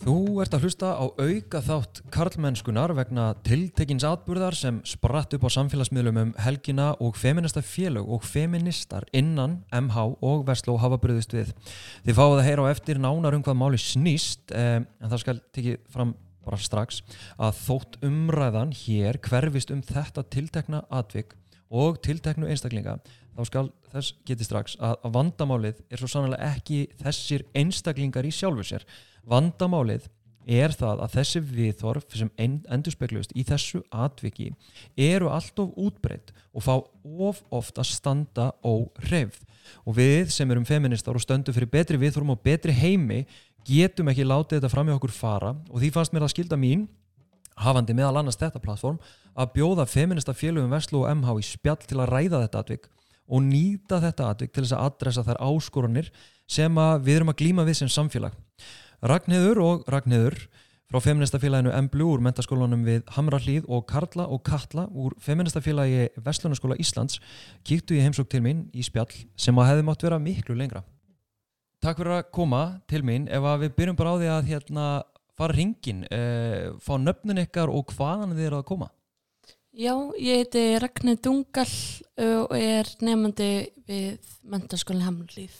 Þú ert að hlusta á auka þátt karlmennskunar vegna tiltekins atburðar sem spratt upp á samfélagsmiðlum um helgina og feminista félög og feministar innan MH og Vestló hafa bröðist við. Þið fáið að heyra á eftir nánar um hvað máli snýst eh, en það skal tekið fram bara strax að þótt umræðan hér hverfist um þetta tiltekna atvik og tilteknu einstaklinga þá skal þess geti strax að vandamálið er svo sannlega ekki þessir einstaklingar í sjálfu sér vandamálið er það að þessi viðþorf sem endur spekluðist í þessu atviki eru allt of útbreytt og fá of ofta standa óhreyfð. Og við sem erum feministar og stöndum fyrir betri viðþorfum og betri heimi getum ekki látið þetta fram í okkur fara. Og því fannst mér að skilda mín hafandi meðal annars þetta plattform að bjóða feminista félögum Veslu og MH í spjall til að ræða þetta atvik og nýta þetta atvik til þess að adressa þær áskoranir sem við erum að glíma við sem samfélag Ragnhildur og Ragnhildur frá feministafélaginu Emblu úr mentaskólanum við Hamrallíð og Karla og Katla úr feministafélagi Vestlunarskóla Íslands kíktu í heimsók til mín í spjall sem að hefði mátt vera miklu lengra. Takk fyrir að koma til mín ef við byrjum bara á því að hérna, fara hringin, eh, fá nöfnun ykkar og hvaðan þið eru að koma. Já, ég heiti Ragnhildur Dungal og er nefnandi við mentaskólan Hamrallíð.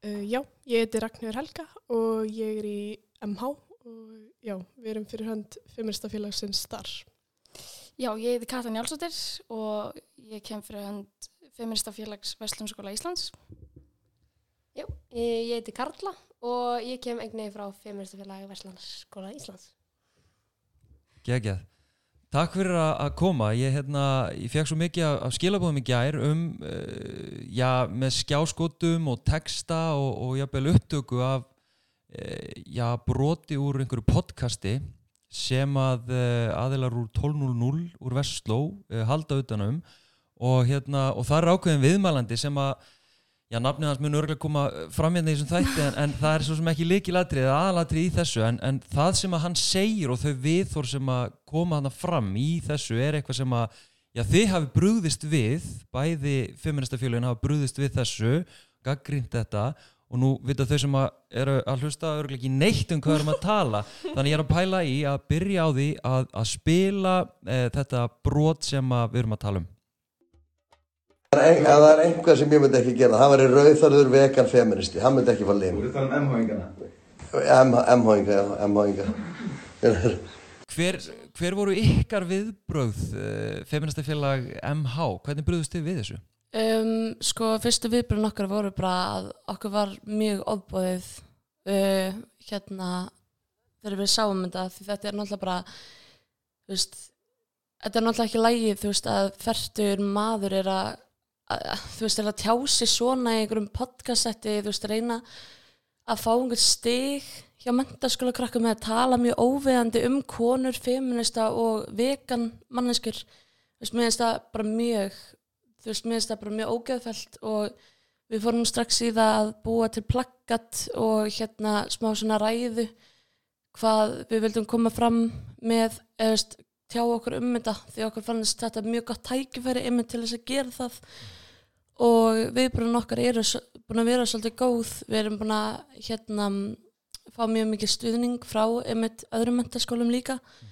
Uh, já, ég heiti Ragnhjör Helga og ég er í MH og já, við erum fyrir hönd feministafélagsins starf. Já, ég heiti Katan Jálsóttir og ég kem fyrir hönd feministafélags Vestlunarskóla Íslands. Já, ég heiti Karla og ég kem eignið frá feministafélagi Vestlunarskóla Íslands. Gegjað. Takk fyrir að koma, ég, hérna, ég fekk svo mikið af skilabóðum í gær um, uh, já, með skjáskotum og texta og, og jábel upptöku af, uh, já, broti úr einhverju podcasti sem að uh, aðilar úr 12.00 úr Vestló halda utanum og hérna, og það er ákveðin viðmælandi sem að Já, nafnið hans mun örgulega koma fram hérna í þessum þætti en, en það er svo sem ekki líkilatrið eða aðalatrið í þessu en, en það sem að hann segir og þau viðþór sem að koma hann fram í þessu er eitthvað sem að já, þið hafi brúðist við, bæði feministafélagin hafi brúðist við þessu, gaggrínt þetta og nú vita þau sem að eru að hlusta örgulega ekki neitt um hvað erum að tala þannig ég er að pæla í að byrja á því að, að spila e, þetta brot sem við erum að tala um. Ef það er einhvað sem ég myndi ekki gera, það var í rauðarður vegan feministi, hann myndi ekki fara lim. Þú ert að tala um MH-ingana? MH-inga, já, MH-inga. Hver, hver voru ykkar viðbröð, uh, feministafélag MH? Hvernig bröðust þið við þessu? Um, sko, fyrstu viðbröðun okkar voru bara að okkur var mjög ofbóðið uh, hérna þegar við sáum þetta, því þetta er náttúrulega bara, þú veist, þetta er náttúrulega ekki lægið, þú veist, að færtur maður er að þú veist, að tjási svona í einhverjum podcastetti, þú veist, reyna að fá einhvern stig hjá mentaskóla krakka með að tala mjög óveðandi um konur, feminista og vegan manneskur þú veist, mér finnst það bara mjög þú veist, mér finnst það bara mjög ógeðfælt og við fórum strax í það að búa til plakkat og hérna smá svona ræðu hvað við vildum koma fram með eða veist, tjá okkur um þetta því okkur fannst þetta mjög gott tækifæri yfir til þess að gera það og viðbrunum okkar eru búin að vera svolítið góð við erum búin að hérna fá mjög mikið stuðning frá einmitt öðrum mentaskólum líka mm.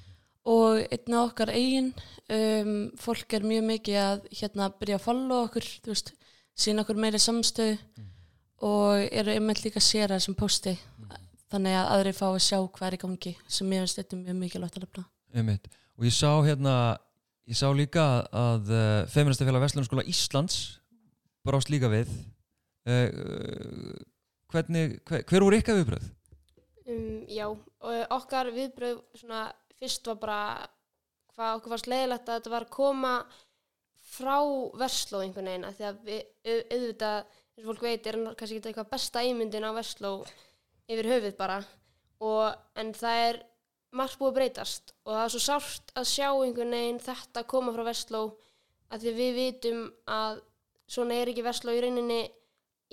og einna okkar eigin um, fólk er mjög mikið að hérna byrja að follow okkur þú veist, sína okkur meiri samstöð mm. og eru einmitt líka að séra þessum posti mm. þannig að aðri fá að sjá hver í gangi sem ég finnst þetta mjög mikilvægt að lefna Einmitt, og ég sá hérna ég sá líka að uh, Feministafélag Vestlunarskóla Íslands brást líka við. Uh, hvernig, hver, hver voru ykkar viðbröð? Um, já, okkar viðbröð svona, fyrst var bara hvað okkur varst leiðilegt að þetta var að koma frá versló einhvern veginn að því að við, auðvitað eins og fólk veit er kannski ekki eitthvað besta ímyndin á versló yfir höfuð bara. Og, en það er margt búið að breytast. Og það er svo sárt að sjá einhvern veginn þetta koma frá versló að því við vitum að svona er ekki versla í rauninni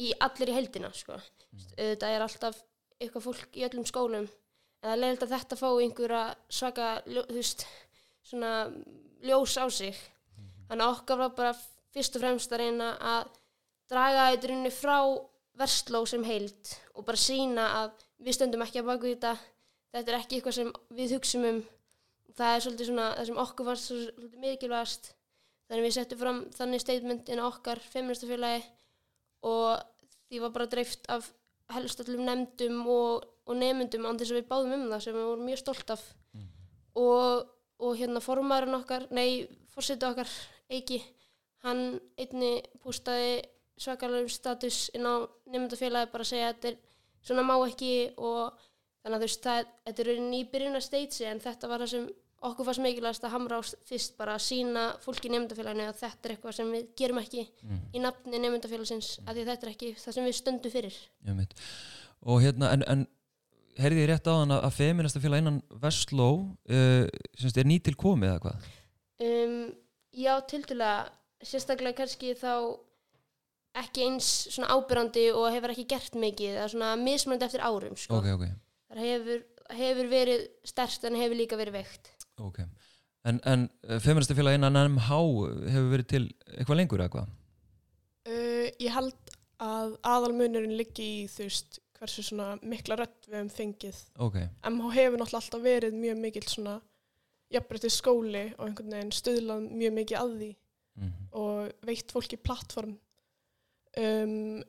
í allir í heldina sko. mm. þetta er alltaf eitthvað fólk í öllum skólum en það er leiðilegt að þetta fá einhverja svaka veist, svona ljós á sig mm. þannig að okkar var bara fyrst og fremst að reyna að draga þetta rauninni frá versló sem heild og bara sína að við stöndum ekki að baka þetta þetta er ekki eitthvað sem við hugsum um það er svolítið svona það sem okkur var svolítið mikilvægast þannig við settum fram þannig statement inn á okkar feministafélagi og því var bara dreift af helst allum nefndum og, og nefndum án þess að við báðum um það sem við vorum mjög stolt af Mm. og, og hérna formaðurinn okkar, nei, fórsetu okkar Eiki, hann einni pústaði svakalegum status inn á nefndafélagi bara að segja að þetta er svona má ekki og þannig að þú veist það, þetta er byrjun að steitsi en þetta var það sem okkur fannst mikilvægast að hamra á fyrst bara að sína fólki í nefndafélaginu að þetta er eitthvað sem við gerum ekki Mm. í nafni nefndafélagsins mm. að þetta er ekki það sem við stöndum fyrir Einmitt. og hérna en, en heyrði ég rétt á hann að feminista félag innan Vestló uh, semst er nýtil komið eða hvað um, Já, tildulega sérstaklega kannski þá ekki eins svona ábyrrandi og hefur ekki gert mikið er svona mismunandi eftir árum sko. ok, ok, það hefur, hefur verið sterkt en hefur líka verið veikt ok en, en uh, feminista félag innan MH hefur verið til eitthvað lengur eða hvað Uh, ég held að aðalmunurinn liggi í þú veist hversu svona mikla rödd við hefum fengið. ok, MH hefur náttúrulega alltaf verið mjög mikill svona jafnbreytið skóli og einhvern veginn stuðlað mjög mikið að því mm. og veitt fólki plattform. Um,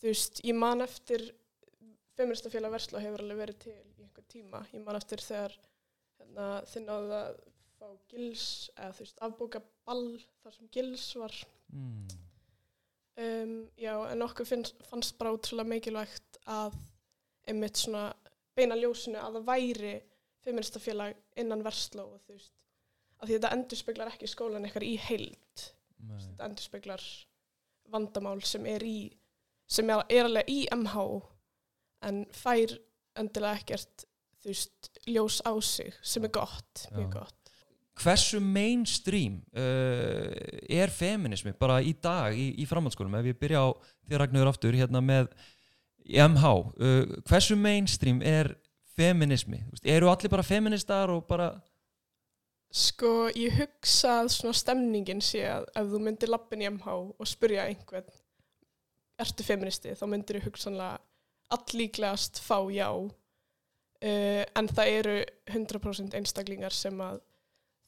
þú veist, ég man eftir feministafélag Versla hefur alveg verið til í einhver tíma. Ég man eftir þegar hérna, þið náðu að fá gils, eða þú veist, afbóka ball þar sem gils var. Mm. Um, já, en okkur finnst, fannst bara útrúlega mikilvægt að einmitt svona beina ljósinu að það væri feministafélag innan versló og þú veist, að þetta endurspeglar ekki skólan eitthvað í heild. Þetta endurspeglar vandamál sem er í sem er, er alveg í MH en fær endilega ekkert þú veist, ljós á sig sem er gott, mjög gott. Hversu mainstream uh, er feminismi bara í dag í, í framhaldsskólum? Ef ég byrja á því Ragnarður aftur hérna með MH uh, hversu mainstream er feminismi? Veist, eru allir bara feministar og bara Sko, ég hugsa að svona stemningin sé að ef þú myndir lappin í MH og spyrja einhvern ertu feministi, þá myndir þú hugsanlega allíklegast fá já uh, en það eru 100% einstaklingar sem að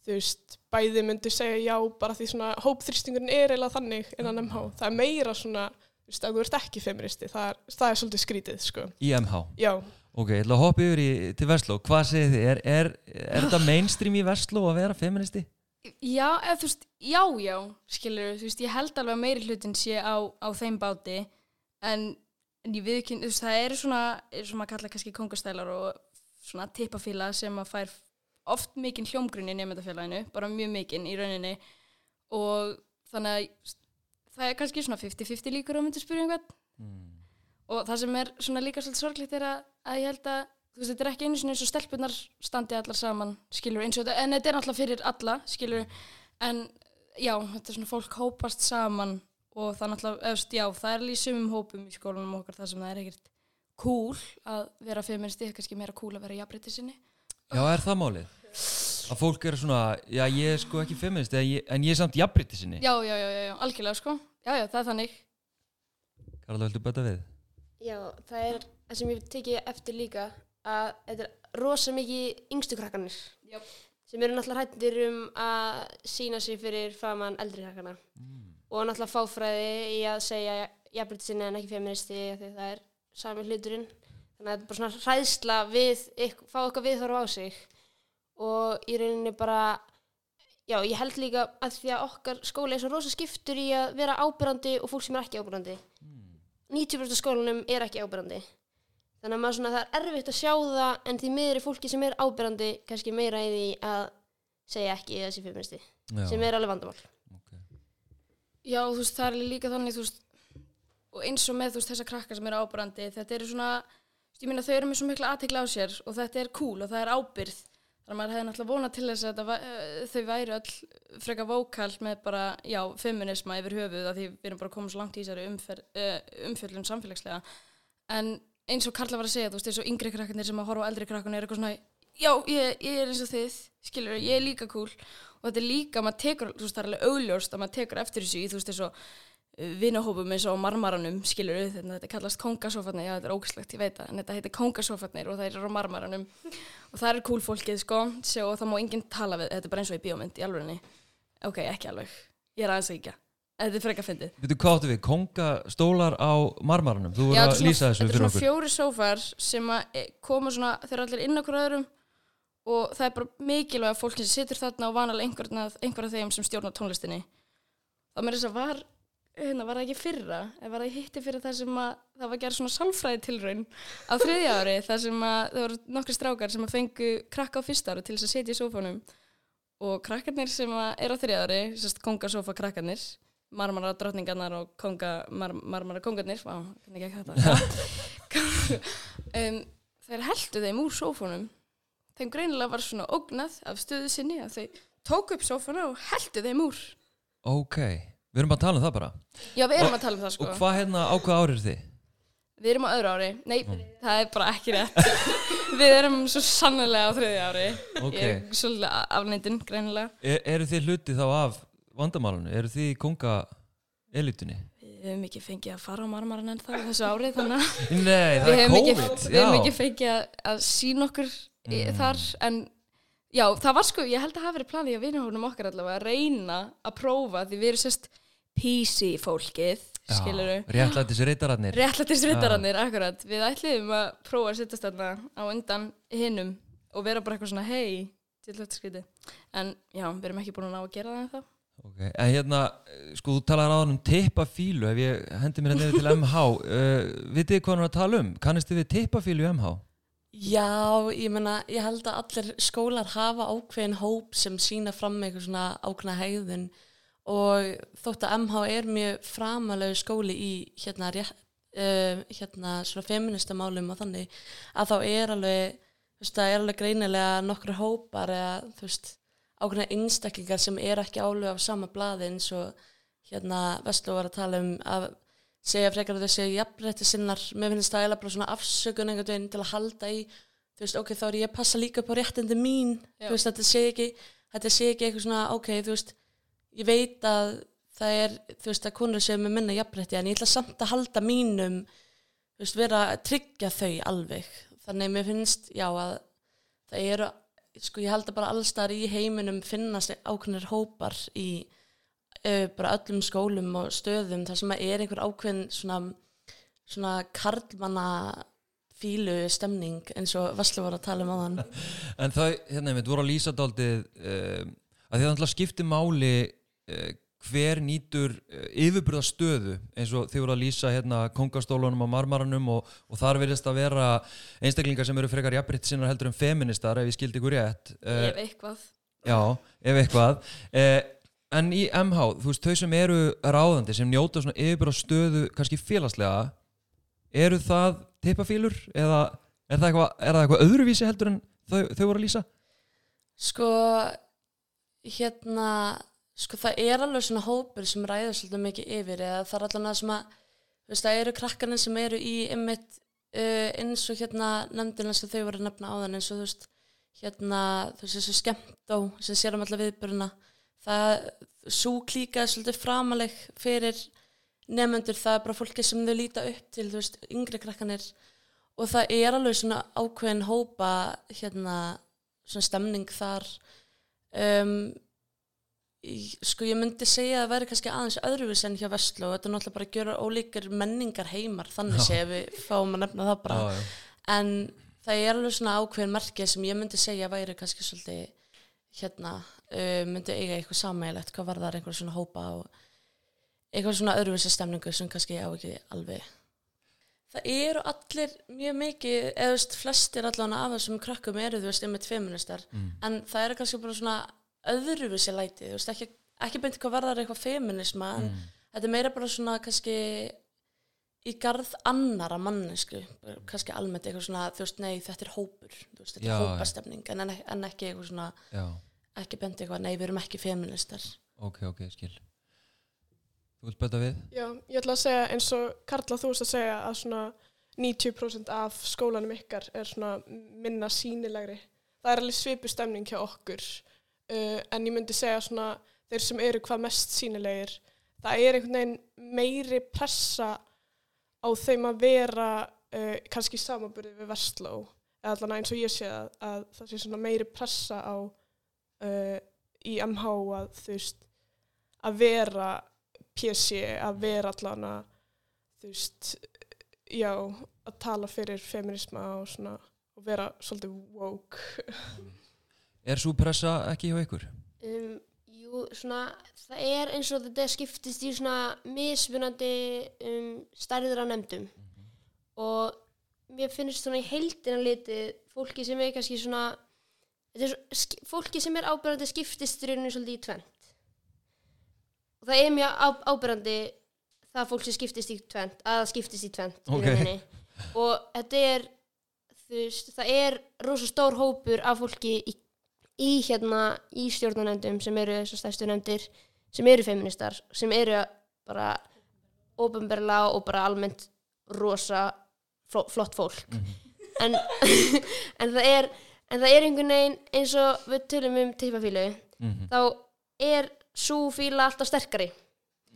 þú veist, bæði myndir segja já bara því svona hópþrýstingurinn er eiginlega þannig innan MH, það er meira svona þú veist, ef þú ert ekki feministi, það er, það er svolítið skrítið, sko, í MH já. Ok, ég ætla að hoppa yfir í, til Vestló. Hvað segir þið, er, er, er þetta mainstream í Vestló að vera feministi? Já, eða þú veist, já, já, skilur, þú veist, ég held alveg að meiri hlutin sé á, á þeim báti, en, en ég viðkyn, þú veist, það eru svona, er svona að kalla kannski kongastælar og svona tippafíla sem að fær oft mikinn hljómgrunn í nefndafélaginu, bara mjög mikinn í rauninni. Og þannig að það er kannski svona 50-50 líkur á spyrja einhvern. Mm. og það sem er svona líka svolítið sorglegt er að, að ég held að þú veist, þetta er ekki einu sinni eins og stelpunar standi allar saman, skilur, eins og þetta en þetta er náttúrulega fyrir alla, skilur en já, þetta er svona fólk hópast saman og það náttúrulega eðst, já, það er alveg í sumum hópum í skólanum okkar þar sem það er ekkert cool að vera feministi, kannski meira cool að vera jafnbreytti sinni Já, er það málið? Að fólk er svona, já ég er sko ekki feminist en ég, en ég er samt jafnbreytti sinni já, já, já, já, já, algjörlega sko já, já, það er þannig Karla, viltu bæta við? Já, það er það sem ég tekið eftir líka að þetta er rosa mikið yngstu krakkanir Jöp. sem eru náttúrulega hættir um að sína sig fyrir framann eldri krakkana og náttúrulega fáfræði í að segja jafnbreytti sinni en ekki feministi því það er sami hluturinn. Þannig að þetta er bara svona hræðsla við ykk, fá okkar viðhorf á sig. Og í rauninni bara já, ég held líka að því að okkar skóli er svo rosa skiptur í að vera ábyrrandi og fólk sem er ekki ábyrrandi 90% af skólanum er ekki ábyrrandi þannig að maður svona það er erfitt að sjá það en því miður er fólki sem er ábyrrandi kannski meira í því að segja ekki þessi feministi Já, sem er alveg vandamál. Já, þú veist, það er líka þannig, þú veist, og eins og með, þú veist, þessa krakkar sem eru ábærandi, þetta eru svona, ég meina, þau eru með svo mikla aðtekla á sér og þetta er cool og það er ábyrð. Þannig að maður hefði náttúrulega vonað til þess að væ- eh, þau væri öll freka vókal með bara, já, feminisma yfir höfuð að því við erum bara komið svo langt í þessari umfer, uh, umfjöllun samfélagslega. En eins og Karla var að segja, þú veist, eins og yngri krakkarnir sem að horfa á eldri krakkarnir er eitthvað svona, já, ég, ég er eins og þið, skilur, ég er líka cool. Og þetta er líka, maður tekur, þú veist, það er alveg augljóst að maður tekur eftir þessu í, þú veist, eins og vinahópum eins og marmaranum, skilur við, þetta kallast kongasófarnir, já þetta er ógæslegt, ég veit það, en þetta heitir kongasófarnir og það er á marmaranum. Og það er cool fólkið, sko, og það má enginn tala við, þetta er bara eins og í bíómynd, í alvegni, ok, ekki alveg, ég er aðeins ekki, þetta er frekar fyndið. Veitu hvað áttu við? Kongastólar á marmaranum? Þú voru að þetta lýsa þessu og það er bara mikilvæg að fólki sem situr þarna og vanalega einhverjum einhver af þeim sem stjórnar tónlistinni. Það með þess að var, hérna, var það ekki fyrra, eða var það hitti fyrir það sem að það var gerð svona sálfræði tilraun á þriðja ári, þar sem að það voru nokkri strákar sem að fengu krakka á fyrsta ári til þess að setja í sófanum. Og krakkarnir sem að er á þriðja ári, sérst kongasófa krakkarnir, marmara drottningarnar og konga, mar, marmara kongarnir, þetta, um, þeir heldu þeim úr sófanum, þeim greinilega var svona ógnað af stöðu sinni að þau tóku upp sófana og heldu þeim úr. Ok, við erum að tala um það bara. Já, við erum að tala um það sko. Og hvað hérna, á hvað árið þið? Við erum á öðru ári. Nei, það er bara ekki rétt. við erum svo sannlega á þriðja ári. Ok. Ég er svolítið afneitinn, greinilega. Er, eru þið hluti þá af vandamálunum? Eru þið konga-elitunni? Við höfum ekki fengið að fara á marmaran en það þessu árið, þannig Nei, það er COVID. við höfum já. ekki fengið að, að sína okkur mm. Þar, en já, það var sko, ég held að hafa verið planið á vinahónum okkar allavega að reyna að prófa því við erum sérst PC fólkið, skilur við. Réttlætis reytararnir. Réttlættis rittarannir, akkurat. Við ætliðum að prófa að sittast þarna á undan hinnum og vera bara eitthvað svona hei, til þetta skriti. En já, við erum ekki búin að ná að gera það en það. Okay. En hérna, sko, þú talar áðan um tippafílu, ef ég hendi mér hérna yfir til MH, uh, vitið þið hvað hann er að tala um? Kannist þið við tippafílu í MH? Já, ég meina, ég held að allir skólar hafa ákveðin hóp sem sína fram með eitthvað svona ákveðna hegðun. Og þótt að MH er mjög framalegu skóli í hérna, rétt, uh, hérna svona feminista málum og þannig að þá er alveg, þú veist, það er alveg greinilega nokkru hópar eða, þú veist, ákveðna einstaklingar sem er ekki álög af sama blaði eins og hérna Vestló var að tala um að segja frekar að þau séu jafnrætti sinnar. Mér finnst það eiginlega bara svona afsökun einhvern veginn til að halda í þú veist, ok, þá er ég að passa líka upp á réttindi mín. Já. þú veist, þetta sé ekki þetta sé ekki eitthvað svona, ok, þú veist ég veit að það er þú veist, að konur séu með minna jafnrætti en ég ætla samt að halda mínum þú veist, vera að tryggja þau alveg. Þannig mér finnst, já, að það eru, sko, ég held að bara allstar í heiminum finnast ákveðnir hópar í bara öllum skólum og stöðum þar sem að er einhver ákveðin svona, svona karlmanna fílu stemning eins og Vaslu var að tala um áðan En það, hérna, við voru að lýsa daldið uh, að því það náttúrulega skiptir máli uh, hver nýtur uh, yfirbyrða stöðu eins og þið voru að lýsa hérna kongastólunum á marmaranum og, og þar verðist að vera einstaklingar sem eru frekar jafnbritt sinnar heldur en feministar ef ég skildi ykkur rétt uh, Ef eitthvað. Já, ef eitthvað uh, En í MH, þú veist, þau sem eru ráðandi sem njóta svona yfirbyrða stöðu kannski félagslega eru það tippafílur eða er það eitthvað, er það eitthvað öðruvísi heldur en þau, þau voru að lýsa? sko hérna sko það er alveg svona hópur sem ræður svolítið mikið yfir eða það er allavega að þú veist það eru krakkarnir sem eru í ymmit uh, eins og hérna nefndina sem þau voru að nefna áðan eins og þú veist hérna þú veist þessu skemmt á sem sér um alla viðburuna það svo klíka er svolítið framaleg fyrir nefnendur það er bara fólki sem þau líta upp til þú veist yngri krakkanir og það er alveg svona ákveðin hópa hérna svona stemning þar. Um, sko ég myndi segja að það væri kannski aðeins öðruvís en hjá Vestló. Og þetta er náttúrulega bara að gera ólíkar menningar heimar þannig sé við fáum að nefna það bara. Já, já. en það er alveg svona ákveðin merkið sem ég myndi segja væri kannski svolítið hérna uh, myndi eiga eitthvað sammeilegt hvað var það einhver svona hópa og eitthvað svona öðruvísi stemningu sem kannski á ekki alveg það eru allir mjög mikið eða veist flestir allan af þessum krakkum eru þú veist einmitt feministar Mm. en það eru kannski bara svona öðruvísi læti þú veist ekki, ekki beint hvað varðar eitthvað feminisma en Mm. þetta er meira bara svona kannski í garð annara mannesku kannski almennt eitthvað svona þú veist nei þetta er hópur veist þetta Já, er hópastemning en, en, en ekki eitthvað svona Já, ekki beint eitthvað nei við erum ekki feministar ok, ok, skil Þú vilt bæta við? Já, ég ætla að segja eins og Karla þú veist að segja að svona 90% af skólanum ykkar er svona minna sínilegri. Það er alveg svipu stemning hjá okkur uh, en ég myndi segja svona þeir sem eru hvað mest sínilegir það er einhvern veginn meiri pressa á þeim að vera uh, kannski í samanburði við Vestló eða allan eins og ég sé að, að það sé svona meiri pressa á uh, í MH að þú veist að vera PC, að vera allan að þú veist já, að tala fyrir feminisma og svona og vera svolítið woke. Er svo pressa ekki hjá ykkur? Um, jú, svona, það er eins og þetta skiptist í svona mismunandi um, stærður af nefndum. Og mér finnst svona í heildina litið fólki sem er kannski svona er fólki sem er ábyrjandi skiptist rauninu svolítið í tvent og það er mjög á, ábyrjandi það fólk sem skiptist í tvent að það skiptist í tvent Ok. í rauninni. Og þetta er veist, það er rosa stór hópur af fólki í, í hérna í stjórnarnefndum sem eru þessar stærstu nefndir sem eru feministar, sem eru bara óbumberlega og bara almennt rosa flott fólk. En, en það er en það er einhvern veginn eins og við tölum um tippafílu Mm þá er svo fíla alltaf sterkari.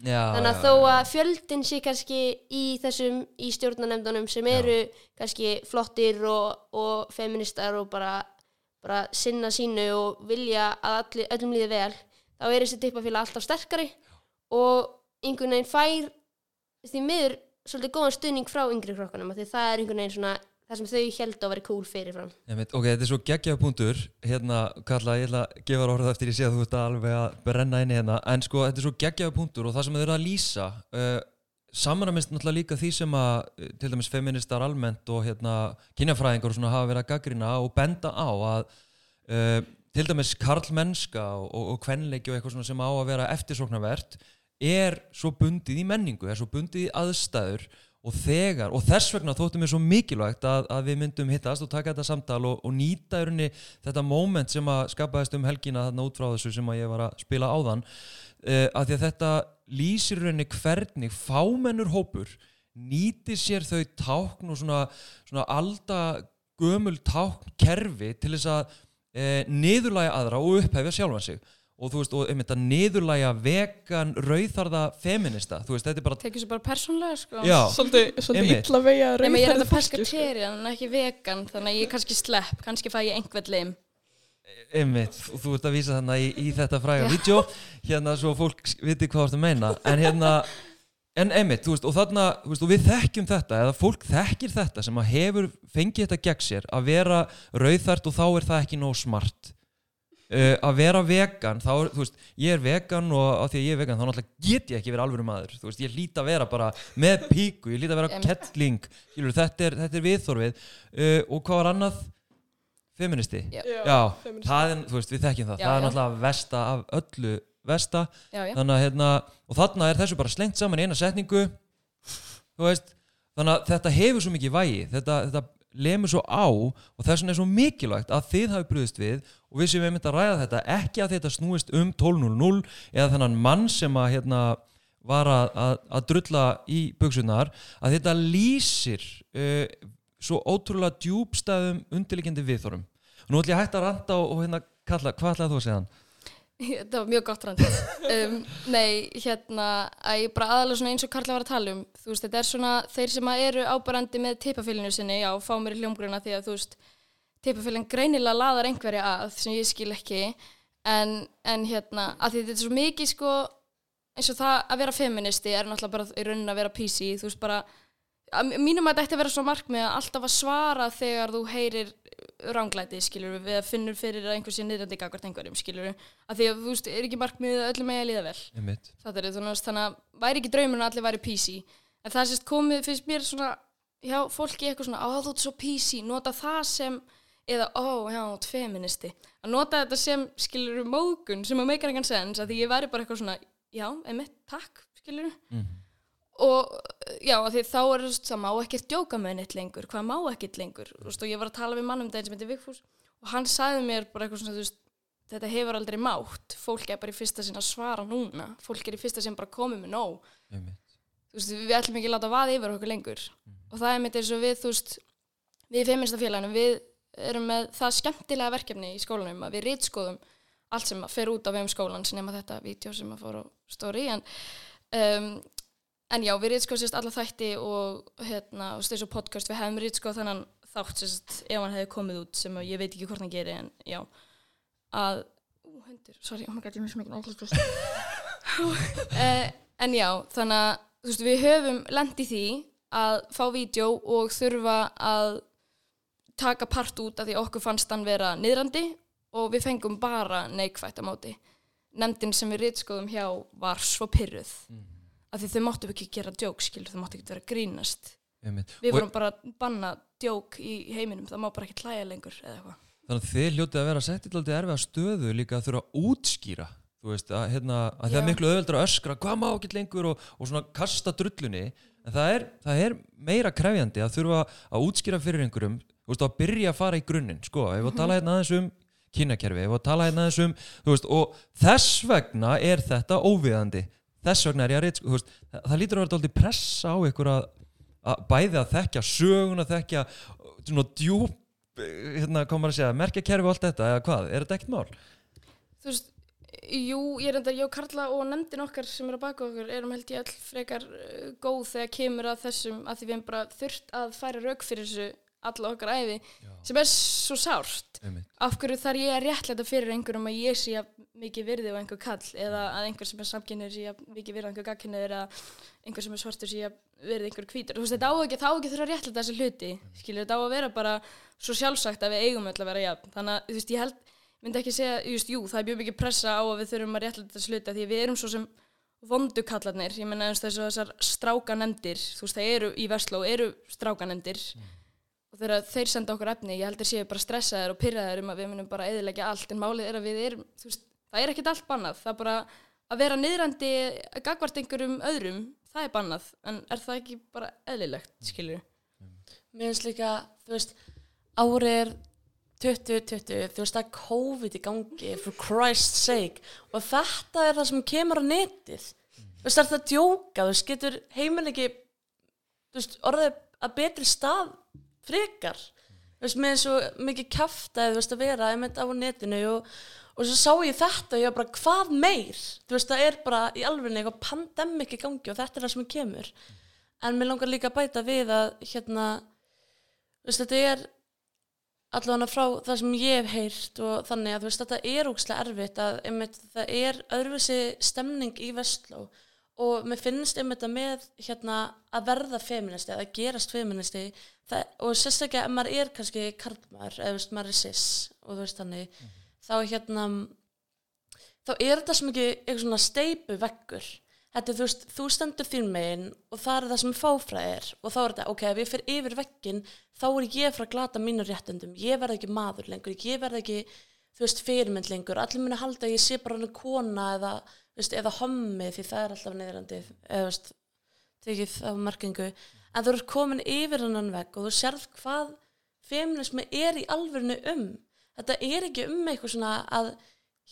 Já, þannig að já, þó já. að fjöldin sé kannski í þessum í stjórnarnefndunum sem eru kannski flottir og, og feministar og bara, bara sinna sínu og vilja að allir, öllum líði vel þá er þessi tippafíla alltaf sterkari og einhvern veginn fær því miður svolítið góðan stuðning frá yngri krokkanum því það er einhvern veginn svona það sem þau held að vera cool fyrirfram. Ok, þetta er svo geggjaða punktur. Hérna, Kalla, ég ætla að gefa þér orðið eftir ég sé að þú ert alveg að brenna inn í hérna. En sko, þetta er svo geggjaða punktur og það sem þau eru að lýsa uh, samanamist náttúrulega líka því sem að uh, til dæmis feministar almennt og hérna kynjafræðingar og svona hafa verið að gaggrina og benda á að uh, til dæmis karlmennska og, og, og kvenleiki og eitthvað svona sem á að vera eftirsóknarvert er svo bundið í menningu, er svo bundið í aðstæður og þegar, og þess vegna þóttum mér svo mikilvægt að, að við myndum hittast og taka þetta samtal og, og nýta rauninni þetta moment sem að skapaðist um helgina þarna út frá þessu sem að ég var að spila áðan. Uh, að því að þetta lýsir rauninni hvernig fámennur hópur nýtir sér þau tákn og svona, svona alda gömul tákn kerfi til þess að uh, niðurlæga aðra og upphefja sjálfan sig og þú veist, og einmitt að niðurlæga vegan, rauðarða feminista, þú veist, þetta er bara tekið svo bara persónlega sko. Já, svolítið, svolítið illa vegið að Nei, ég er þetta sko. pescatarian en ekki vegan þannig að ég kannski slepp, kannski fæ ég einhvern lim. Einmitt, og þú ert að vísa þannig í, í þetta fræga vídeo. Hérna svo fólk viti hvað þú ert að meina. En hérna, en einmitt þú veist, og þarna, þú veist, og við þekkjum þetta eða fólk þekkir þetta sem að hefur fengið þetta gegn sér, að vera rauðþært og þá er það ekki nóg smart uh, að vera vegan þá þú veist, ég er vegan og af því að ég er vegan þá náttúrulega get ég ekki verið alvöru maður þú veist, ég hlýt að vera bara með píku ég hlýt að vera kettling skilur, þetta er, þetta er viðþorfið uh, og hvað var annað? Feministi? Já. Já, feminist. það er, þú veist, við þekkjum það Já, það er náttúrulega vesta af öllu vesta, já, já. þannig að hérna og þarna er þessu bara slengt saman í eina setningu þú veist þannig að þetta hefur svo mikið vægi þetta, þetta lemur svo á og þess vegna er svo mikilvægt að þið hafi brúðist við og við séum einmitt að ræða þetta ekki að þetta snúist um 12.00 eða þennan mann sem að hérna var að, að, að drulla í buksunar að þetta lýsir uh, svo ótrúlega djúbstæðum undirliggjandi viðþorum nú ætlum ég að hætta að ranta og, og hérna kalla, hvað ætlaði þú að segja hann? Þetta var mjög gott rand. Um, nei, hérna að ég bara aðalega svona eins og Karla var að tala um þú veist, þetta er svona þeir sem eru ábærandi með teipafélinu sinni, já, fá mér í hljómgruna því að þú veist, teipafélin greinilega laðar einhverja að, sem ég skil ekki. En, en hérna að þetta er svo mikið sko eins og það að vera feministi er náttúrulega bara í raunin að vera PC, þú veist bara mínum að þetta ætti að vera svo markmið að alltaf að svara þegar þú heyrir ránglæti, skilur við, að finnur fyrir að einhver sé niðrandi gagvart einhverjum, skilur við að því að þú veist, er ekki markmið að öllum að líða vel? Einmitt. það er þannig að þannig að væri ekki draumurinn að allir væri PC en það er sérst komið, finnst mér svona já, fólki eitthvað svona, á þú ert svo PC nota það sem, eða ó, já, þú ert feministi, að nota þetta sem skilur við mógun, sem að meikar engan sens að því ég væri bara eitthvað svona, já, einmitt, takk, skilur Mm. Og já, því þá er það má ekkert djóka með neitt lengur hvað má ekkert lengur þú veist, og ég var að tala við mann um þetta sem heitir Vigfús og hann sagði mér bara eitthvað svona þú veist, þetta hefur aldrei mátt fólk er bara í fyrsta sinn að svara núna fólk er í fyrsta sinn bara komið með nóg. Einmitt. þú veist, við ætlum ekki að láta vaða yfir okkur lengur. Og það er mitt eins og við þú veist, við í feministafélaginu við erum með það skemmtilega verkefni í skólanum að við rítskoðum allt sem fer út á vegum skólans nema þetta vídeo sem að fór á stóri en um, en já, við rítskóðum sérst alla þætti og hérna, og þessu podcast, við hefum rítskóð þannig þátt sérst ef hann hefði komið út sem að ég veit ekki hvort hann geri en já, að ú, hundur, sorry, oh my god, ég mjög smekkin óklust uh, en já, þannig að þú veist, við höfum lent í því að fá vídeo og þurfa að taka part út af því okkur fannst hann vera niðrandi og við fengum bara neikvætt á móti. Nefndin sem við rítskóðum hjá var svo pyrruð af því þau máttu ekki gera djók skilur, þau máttu ekki vera grínast. Einmitt. við Og- vorum bara að banna djók í heiminum, það má bara ekki hlæja lengur Þannig að þið hljótið að vera sett í alltaf erfiða stöðu líka að þurfa að útskýra þú veist, að, hérna, að það er miklu öðvöldur að öskra hvað má ekki lengur? og, og svona kasta drullunni. En það er, það er meira krefjandi að þurfa að útskýra fyrir einhverjum veist, að byrja að fara í grunninn sko, ef við að tala hérna aðeins um við að tala hérna aðeins um þú veist, og þess vegna er þetta óviðandi þess vegna er ég að reynd sko, það, það lítur að vera dálítið pressa á ykkur að, að bæði að þekkja sögun að þekkja svona djúp hérna komar að segja, merkja kerfi og allt þetta eða hvað, er þetta ekkert mál? þú veist, jú, ég er enda ég og Karla og nefndin okkar sem er að baka okkur erum held ég all frekar uh, góð þegar kemur að þessum að því við erum bara þurft að færa rauk fyrir þessu alla okkar æfi sem er svo sárt. Einmitt. af hverju þar ég að réttlæta fyrir einhverjum að ég sé mikið virði og einhver kall eða að einhver sem er samkynniður sé mikið virði og einhver gagkynniður eða einhver sem er svartur sé virði einhver hvítur. Þú veist þetta á ekki, þá á ekki þurfa að réttlæta þessi hluti skilur þetta á að vera bara svo sjálfsagt að við eigum öll að vera jafn. Þannig að þú veist ég held myndi ekki segja, just, jú, það er mjög mikið pressa á að við þurfum að réttlæta þessi hluti því við erum svo sem vondukallarnir, ég menna eins og þessar strákanemdir, þú veist, það eru í Vestló, eru strákanemdir og þegar þeir senda okkur efni, ég heldur séu bara stressaðir og pyrraðir um að við munum bara eðilegja allt, en málið er að við erum, þú veist, það er ekkert allt bannað, það er bara að vera niðrandi gagvart einhverjum öðrum, það er bannað, en er það ekki bara eðlilegt, skilur Mér finnst líka, þú veist, árið er 2020, þú veist, það er COVID í gangi, for Christ's sake, og þetta er það sem kemur á netið. Þú veist, það er það að djóka, þú veist, getur heiminn ekki, þú veist, orðið að betri stað frekar. Veist, með svo mikið veist, að vera einmitt á netinu og, og svo sá ég þetta og ég var bara, hvað meir? Þú veist, það er bara í alveg eitthvað pandemik í gangi og þetta er það sem kemur. En mér langar líka að bæta við að, hérna, veist, þetta er allavega frá það sem ég hef heyrt og þannig að veist, þetta er ógslag erfitt að einmitt, það er öðruvísi stemning í Vestló og mér finnst einmitt að með hérna að verða feministi, að gerast feministi það, og sérstaklega ef maður er kannski karlmaður, eða veist, maður er cis og þú veist þannig, þá hérna þá er þetta sem ekki eitthvað svona steipu veggur þetta er þú veist, þú stendur þín megin og það er það sem fáfræð er og þá er þetta, ok, ef ég fyrir yfir veggin þá er ég frá að glata mínu réttundum ég verð ekki maður lengur, ég verð ekki þú veist, fyrirmynd lengur, allir muni halda að ég sé bara hann kona eða veist, eða hommi því það er alltaf neyðrandi eða veist, tekið á merkingu en þú ert komin yfir hann vegg og þú sérð hvað feminismi er í alvörinu um þetta er ekki um eitthvað svona að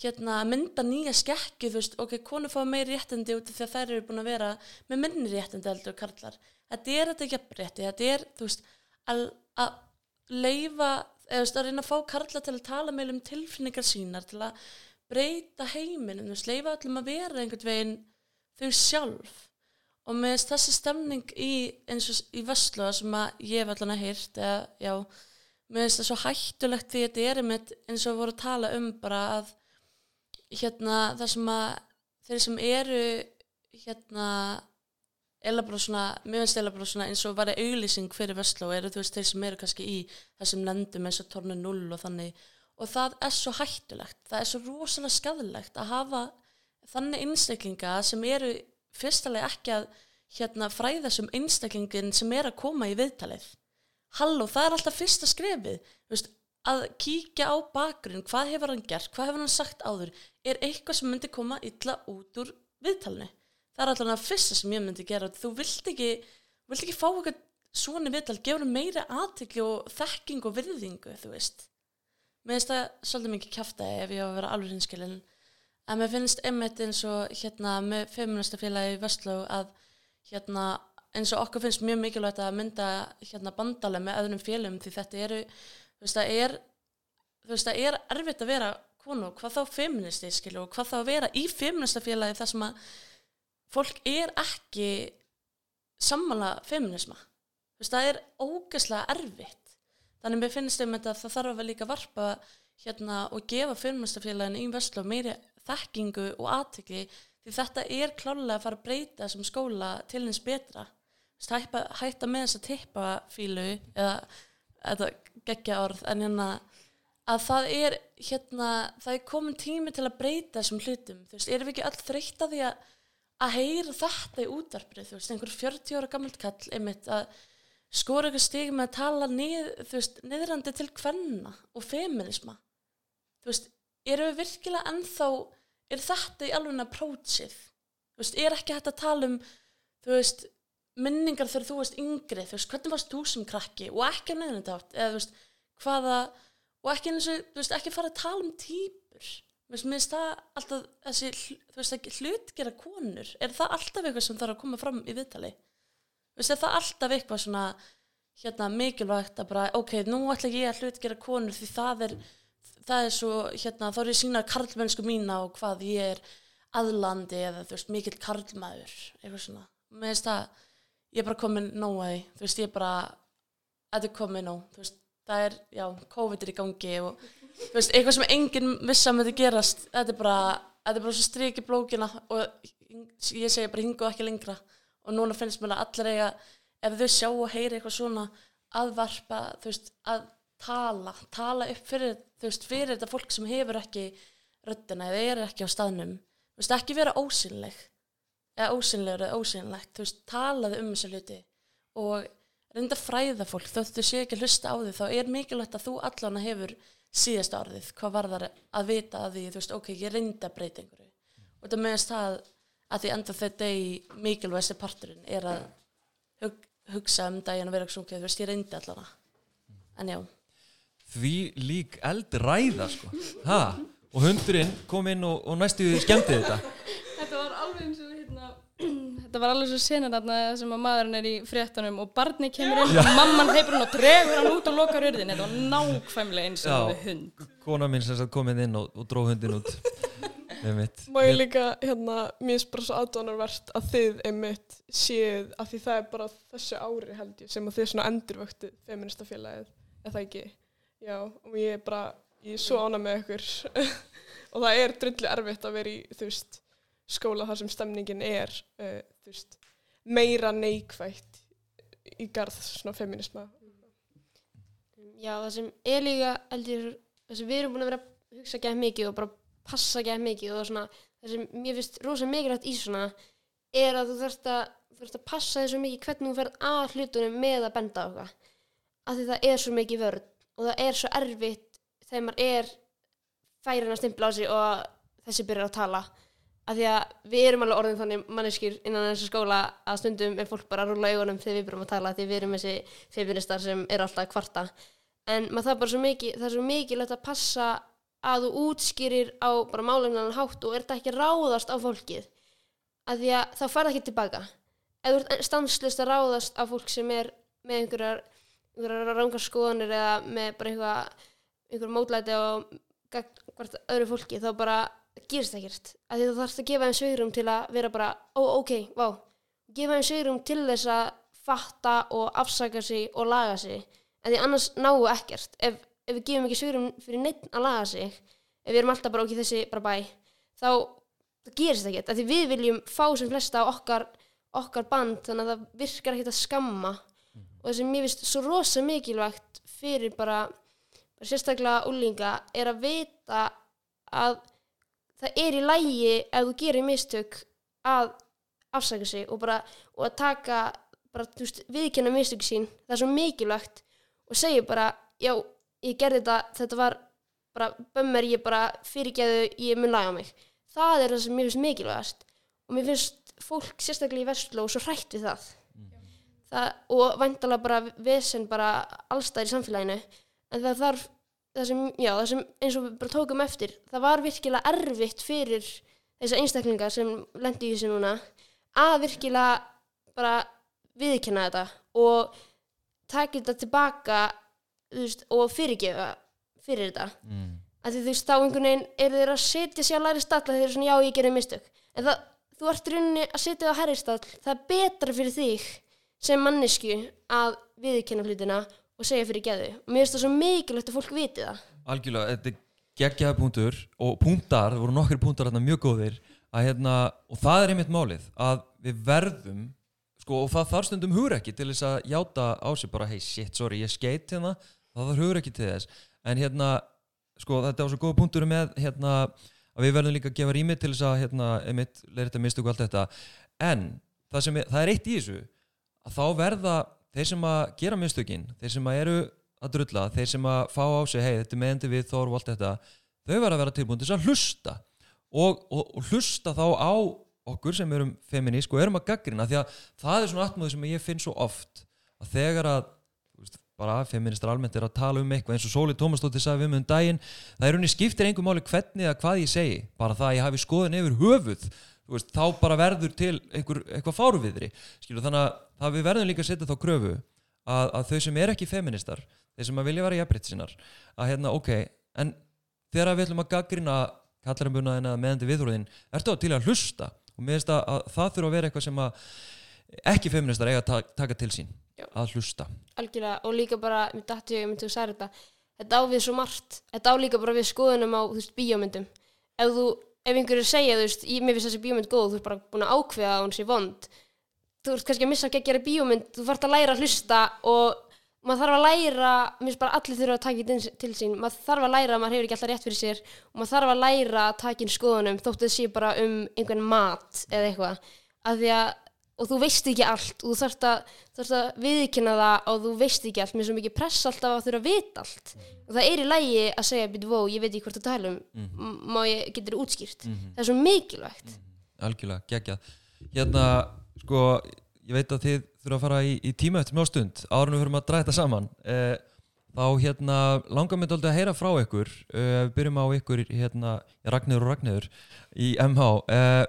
hérna mynda nýja skekki þú veist, ok, konur fá meiri réttindi út að þær eru búin að vera með minni réttindi heldur karlar. Þetta er þetta jafnrétti, þetta er, þú veist, að, að leifa, eða þú veist, að reyna að fá karla til að tala meil um tilfinningar sínar, til að breyta heiminum, þú veist, leifa öllum að vera einhvern veginn þau sjálf. Og með þess þessi stemning í, eins og í Vestlóða sem að ég hef allan að heyrt, eða, já, með þess það svo hættulegt því þetta er einmitt eins og voru að tala um bara að hérna það sem að þeir sem eru hérna eða bara svona, mér finnst eða bara svona eins og var auðlýsing fyrir Vestló eru þú veist þeir sem eru kannski í þessum lendum eins og tornu 0 og þannig og það er svo hættulegt, það er svo rosalega skadilegt að hafa þannig einstaklinga sem eru fyrstulega ekki að hérna fræða sem einstaklingin sem er að koma í viðtalið. Halló, það er alltaf fyrsta skrefið. Veist, að kíkja á bakgrunn hvað hefur hann gert, hvað hefur hann sagt áður er eitthvað sem myndi koma illa út úr viðtalinu. Það er alltaf það fyrsta sem ég myndi gera. Þú vilt ekki, vilt ekki fá eitthvað svona viðtal, gefur meira aðtekli og þekking og virðingu þú veist mér finnst það svolítið mikið kjaftaði ef ég á að vera alveg hinskilin en mér finnst einmitt eins og hérna með feministafélagi í Vestló að hérna eins og okkur finnst mjög mikilvægt að mynda hérna bandalega með öðrum félum því þetta eru þú veist það er þú veist það er erfitt að vera konu hvað þá feministi skilu og hvað þá að vera í feministafélagi þar sem að fólk er ekki sammála feminisma þú veist, það er ógeðslega erfitt þannig mér finnst þeim að það þarf að líka varpa hérna og gefa feministafélagin í Vestló meiri þekkingu og aðtekli því þetta er klálega að fara að breyta þessum skóla til hins betra. Hætta, hætta með þessa tippafílu eða þetta geggja orð en hérna að það er hérna það er komin tími til að breyta þessum hlutum. Þú veist, erum við ekki öll þreytt að því að að heyra þetta í útvarpið þú veist, einhver 40 ára gammalt kall einmitt að skora ykkur stig með að tala niðrandi til kvenna og feminisma þú veist, erum við virkilega ennþá, er þetta í alveg approachið, þú veist, er ekki hægt að tala um, þú veist minningar þegar þú veist yngri? Þú veist, hvernig varst þú sem krakki? Og ekki á neðnundátt, eða þú veist, hvaða og ekki eins og, þú veist, ekki fara að tala um týpur, þú veist, mér finnst það alltaf þessi, þú veist, ekki hlutgera konur, er það alltaf eitthvað sem þarf að koma fram í viðtali þú veist, er það alltaf eitthvað svona hérna mikilvægt að bara, ok, nú ætla ég að hlutgera konur því það er það er svo, hérna, þá er ég sína karlmennsku mína og hvað ég er aðlandi eða, þú veist, mikill karlmaður eitthvað svona, mér finnst það ég er bara komin nóg að því, þú veist, ég er bara þetta er komin nóg, þú veist það er, já, COVID er í gangi og þú veist, eitthvað sem enginn að myndi gerast, þetta er bara þetta er bara svo strik í blókina og ég segi bara hingu ekki lengra og núna finnst mér að allir eiga ef þau sjá og heyri eitthvað svona aðvarpa, þú veist, að tala, tala upp fyrir, þú veist, fyrir þetta fólk sem hefur ekki röddina eða er ekki á staðnum, þú veist, ekki vera ósynleg eða ósynlegur eða ósynlegt, þú veist, talaðu um þessu hluti. Og reynda fræða fólk, þótt þú sé ekki hlusta á því þá er mikilvægt að þú allan hefur síðasta orðið, hvað var það að vita að því, þú veist, ok, ég reynda einhverju. Og þetta meðast það að því enda þetta í mikilvægsti parturinn er að hug, hugsa um daginn og vera ekki svona, þú veist, ég reyndi allana en já, Því lík eldræða sko. Ha? Og hundurinn kom inn og, og næstu skemmti þetta. Þetta var alveg eins og hérna Þetta var alveg svo senan þarna sem að maðurinn er í fréttunum og barni kemur inn og mamman heipur hann og dregur hann út og lokar hurðin Þetta var nákvæmlega eins og Já. við hund. Kona mín sem sagt kom inn og, og dró hundin út. Má ég líka, hérna, mér finnst bara svo aðdónarvert að þið einmitt séð að því það er bara þessu ári held ég sem að þið svona endurvöktu feministafélagið, er það ekki? Já, og ég er bara, ég er svo ána með ykkur og það er drullu erfitt að vera í, þú veist, skóla þar sem stemningin er, uh, þú veist, meira neikvætt í garð svona feminisma. Já, það sem er líka, heldur, það sem við erum búin að vera að hugsa gæð mikið og bara passa gæð mikið og svona, það sem mér finnst rosa mikilvægt í svona er að þú þarft að, þú þarft að passa svo mikið hvernig þú ferð að hlutunum með að benda á eitthvað. Af því það er svo mikið vörn og það er svo erfitt þegar maður er færin að stimpla á sig og þessi byrjar að tala. Af því að við erum alveg orðin þannig manneskjur innan þessu skóla að stundum er fólk bara að rúla augunum þegar við byrjum að tala því við erum þessi feministar sem er alltaf að kvarta en maður það bara svo mikið það er svo mikilvægt að passa að þú útskýrir á bara málefnan hátt og er þetta ekki ráðast á fólkið? Að því að þá farða ekki tilbaka. Ef þú ert stanslust að ráðast á fólk sem er með einhverjar, einhverjar rángar skoðanir eða með bara einhver, einhver mótlæti og hvert öðru fólki þá bara gerist ekkert. Að því þú þarfst að gefa þeim svegrum til að vera bara, ó ok, vá. Gefa þeim svegrum til þess að fatta og afsaka sig og laga sig. Að því annars náu ekkert. Ef, ef við gefum ekki svegrum fyrir neitt að laga sig ef við erum alltaf bara ok þessi bara bæ þá það gerist ekkert að því við viljum fá sem flesta á okkar, okkar band þannig að það virkar ekkert að skamma. Og það sem mér finnst svo rosa mikilvægt fyrir bara, bara sérstaklega úlinga er að vita að það er í lægi ef þú gerir mistök að afsaka sig og bara og að taka bara, veist, viðkenna mistök sín. Það er svo mikilvægt og segja bara, já, ég gerði þetta þetta var bara bömmar ég bara fyrirgeðu, ég mun laga mig. Það er það sem mér finnst mikilvægast. Og mér finnst fólk sérstaklega í Vestló svo hrætt við það, það og væntalega bara vesen bara allstæðir í samfélaginu. En það þarf það sem, já, það sem eins og við bara tókum eftir það var virkilega erfitt fyrir þessar einstaklingar sem lendi í þessu núna að virkilega bara viðkenna þetta og taka þetta tilbaka veist, og fyrirgefa fyrir þetta. Mm. að því þú veist þá einhvern veginn eru þeir að setja sér að læri stalla þeir eru svona já ég gerði mistök. En það, þú ert rauninni að setja það á herristall það er betra fyrir þig sem mannesku að viðurkenna hlutina og segja fyrir geðu. Og mér finnst það svo mikilvægt að fólk viti það. Algjörlega, þetta er geggjaða punktur og punktar, það voru nokkri punktar hérna mjög góðir að hérna, og það er einmitt málið að við verðum sko, og það þarf stundum hugur ekki til þess að játa á sig bara, hey shit, sorry, ég skeit hérna, það þarf hugur ekki til þess. En hérna, sko, þetta var svo góða punktur með hérna, að við verðum líka að gefa rými til þess að hérna, einmitt, leira þetta mistu og allt þetta, en það, er, það er eitt í þessu að þá verða þeir sem að gera mistökin, þeir sem að eru að drulla, þeir sem að fá á sig hei, þetta meðandi við þór og allt þetta þau verða að vera tilbúin til þess að hlusta. Og, og, og hlusta þá á okkur sem erum feminísk og erum að gaggrina því að það er svona atmóði sem ég finn svo oft að þegar að bara feministar almennt er að tala um eitthvað eins og Sóli Tómasdóttir sagði mig um daginn. Það er unni skiptir einhver máli hvernig eða hvað ég segi bara það að ég hafi skoðun yfir höfuð veist, þá bara verður til einhver, eitthvað fáruviðri Skilu, þannig að við verðum líka að setja þá kröfu að, að þau sem er ekki feministar þeir sem að vilja vera jafnbreytt sinnar að hérna, ok, en þegar við ætlum að gaggrina kallarinbunnaðin eða meðandi viðhóruðin, ertu til að hlusta? Og mér finnst að, að það þurfa að vera eitthvað sem að ekki feministar eiga að ta taka til sín Já. að hlusta. Algjörlega og líka bara, mér dætti ég myndi að segja þetta þetta á við svo margt, þetta á líka bara við skoðunum á, þú veist, bíómyndum. Ef þú, ef einhverju segja, þú veist, ég, mér finnst þessi bíómynd góð, þú ert bara búin að ákveða að hún sé vond. Þú ert kannski að missa geggjari bíómynd þú þarft að læra að hlusta og maður þarf að læra, mér finnst bara allir þurfa að taka þetta til sín, maður þarf að læra að maður hefur ekki alltaf rétt fyrir sér og maður þarf að læra að taka inn skoðunum þóttu sé bara um einhvern mat eða eitthvað, af því að og þú veist ekki allt og þú þarft að, að viðkynna það og þú veist ekki allt. Mér er svo mikið press alltaf að þurfa að vita allt. Og það er í lægi að segja býtu vó, ég veit ekki hvort þú tala um mm má ég getur útskýrt? Það er svo mikilvægt. Algjörlega, geggjað. Hérna, sko, ég veit að þið þurfa að fara í, í tíma eftir mjög stund árunum við fyrir að þetta saman. Eh, þá hérna langar mér dálítið að heyra frá ykkur eh, við byrjum á ykkur hérna, Ragnir og Ragnir í MH eh,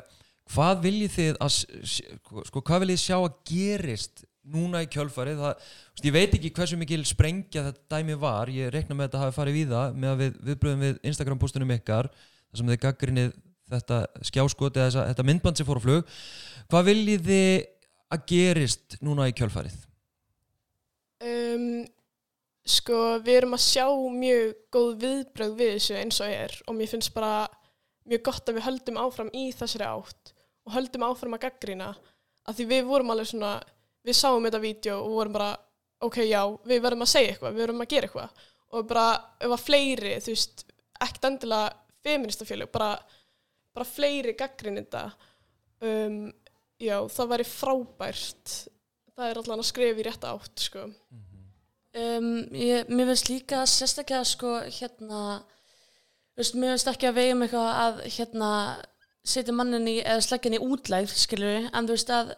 hvað viljið þið að sko, hvað viljið sjá að gerist núna í kjölfarið? Það, veist, ég veit ekki hversu mikil sprengja þetta dæmi var, ég reikna með að þetta hafi farið við það með að við viðbröðum við Instagram postunum ykkar þar sem þið gaggrinnið þetta skjáskoti eða þetta myndband sem fór á flug. Hvað viljið þið að gerist núna í kjölfarið? Um, sko, við erum að sjá mjög góð viðbröð við þessu eins og er og mér finnst bara mjög gott að við höldum áfram í þessari átt og höldum áfram að gaggrina af því við vorum alveg svona, við sáum þetta vídeo og vorum bara, ok, já, við verðum að segja eitthvað, við verðum að gera eitthvað og bara, ef að fleiri, þú veist, ekkert endilega feministafélög, bara, bara fleiri gaggrinninda, um, já, það væri frábært, það er allan að skrifa í rétta átt, sko. Um, ég, mér finnst líka sérstaklega sko hérna veist, mér finnst ekki að vegum eitthvað að hérna setja mannin í eða í útlægð skilur en þú veist að